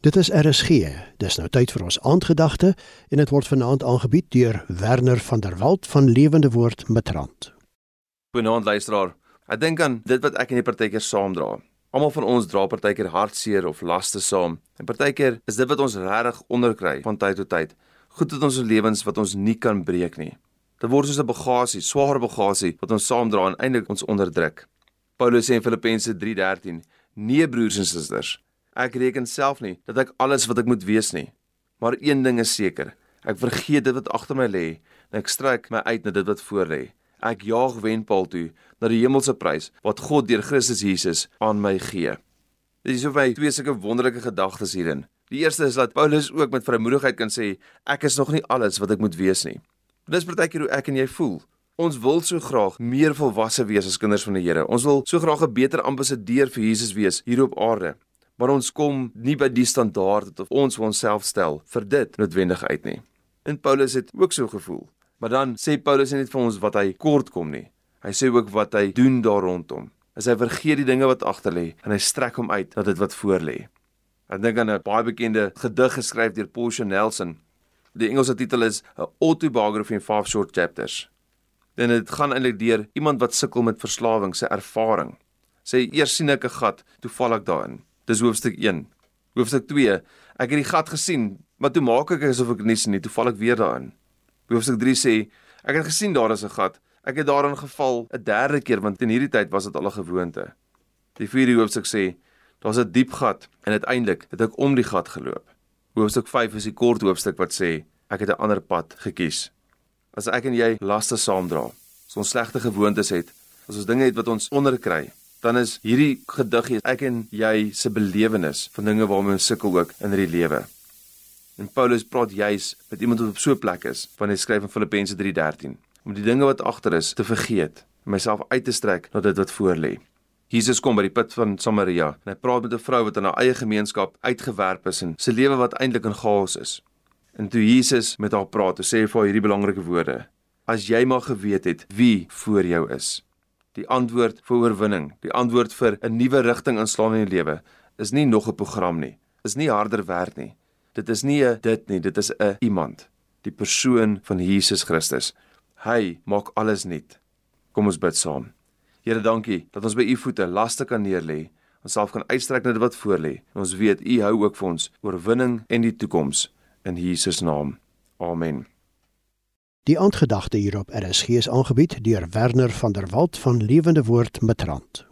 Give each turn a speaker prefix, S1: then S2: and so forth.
S1: Dit is RSG. Dis nou tyd vir ons aandgedagte en dit word vanaand aangebied deur Werner van der Walt van Lewende Woord Matrant.
S2: Goeienaand luisteraar. Ek dink aan dit wat ek en jy partykeer saam dra. Almal van ons dra partykeer hartseer of laste saam. En partykeer is dit wat ons regtig onderkry van tyd tot tyd. Goed in ons lewens wat ons nie kan breek nie. Dit word soos 'n bagasie, swaar bagasie wat ons saamdra en eintlik ons onderdruk. Paulus sê in Filippense 3:13: "Nee broers en susters, Ek reken self nie dat ek alles wat ek moet wees nie. Maar een ding is seker, ek vergeet dit wat agter my lê en ek strek my uit na dit wat voor lê. Ek jaag wenpaal toe na die hemelse prys wat God deur Christus Jesus aan my gee. Dit is so baie twee sulke wonderlike gedagtes hierin. Die eerste is dat Paulus ook met vrymoedigheid kan sê ek is nog nie alles wat ek moet wees nie. Dis partykeer hoe ek en jy voel. Ons wil so graag meer volwasse wees as kinders van die Here. Ons wil so graag 'n beter ambassadeur vir Jesus wees hier op aarde maar ons kom nie by die standaard wat ons vir onsself stel vir dit noodwendig uit nie. En Paulus het ook so gevoel. Maar dan sê Paulus net vir ons wat hy kort kom nie. Hy sê ook wat hy doen daar rondom. As hy vergeet die dinge wat agter lê en hy strek hom uit na dit wat voor lê. Ek dink aan 'n baie bekende gedig geskryf deur Portia Nelson. Die Engelse titel is A Autobiography in Five Short Chapters. En dit gaan eintlik deur iemand wat sukkel met verslawing se ervaring. Sê eers sien ek 'n gat, toe val ek daarin. Dis hoofstuk 1. Hoofstuk 2. Ek het die gat gesien, maar toe maak ek asof ek nie sien nie, toe val ek weer daarin. Hoofstuk 3 sê ek het gesien daar is 'n gat. Ek het daarin geval 'n derde keer want in hierdie tyd was dit al 'n gewoonte. Die vierde hoofstuk sê daar's 'n diep gat en uiteindelik het ek om die gat geloop. Hoofstuk 5 is die kort hoofstuk wat sê ek het 'n ander pad gekies. As ek en jy laste saamdra, as ons slegte gewoontes het, as ons dinge het wat ons onderkry, dan is hierdie gedig ek en jy se belewenis van dinge waarmee ons sukkel ook in hierdie lewe. En Paulus praat juis met iemand wat op so 'n plek is, wanneer hy skryf in Filippense 3:13, om die dinge wat agter is te vergeet en myself uit te strek na dit wat voor lê. Jesus kom by die put van Samaria en hy praat met 'n vrou wat in haar eie gemeenskap uitgewerp is en sy lewe wat eintlik in chaos is. En toe Jesus met haar praat, sê hy vir haar hierdie belangrike woorde: As jy maar geweet het wie voor jou is, Die antwoord vir oorwinning, die antwoord vir 'n nuwe rigting inslaan in die lewe, is nie nog 'n program nie. Is nie harder werk nie. Dit is nie 'n dit nie, dit is 'n iemand, die persoon van Jesus Christus. Hy maak alles nuut. Kom ons bid saam. Here, dankie dat ons by u voete laste kan neerlê, ons self kan uitstrek na dit wat voor lê. Ons weet u hou ook vir ons oorwinning en die toekoms in Jesus naam. Amen.
S1: Die aandgedagte hierop RSG is aangebied deur Werner van der Walt van Lewende Woord Matrant.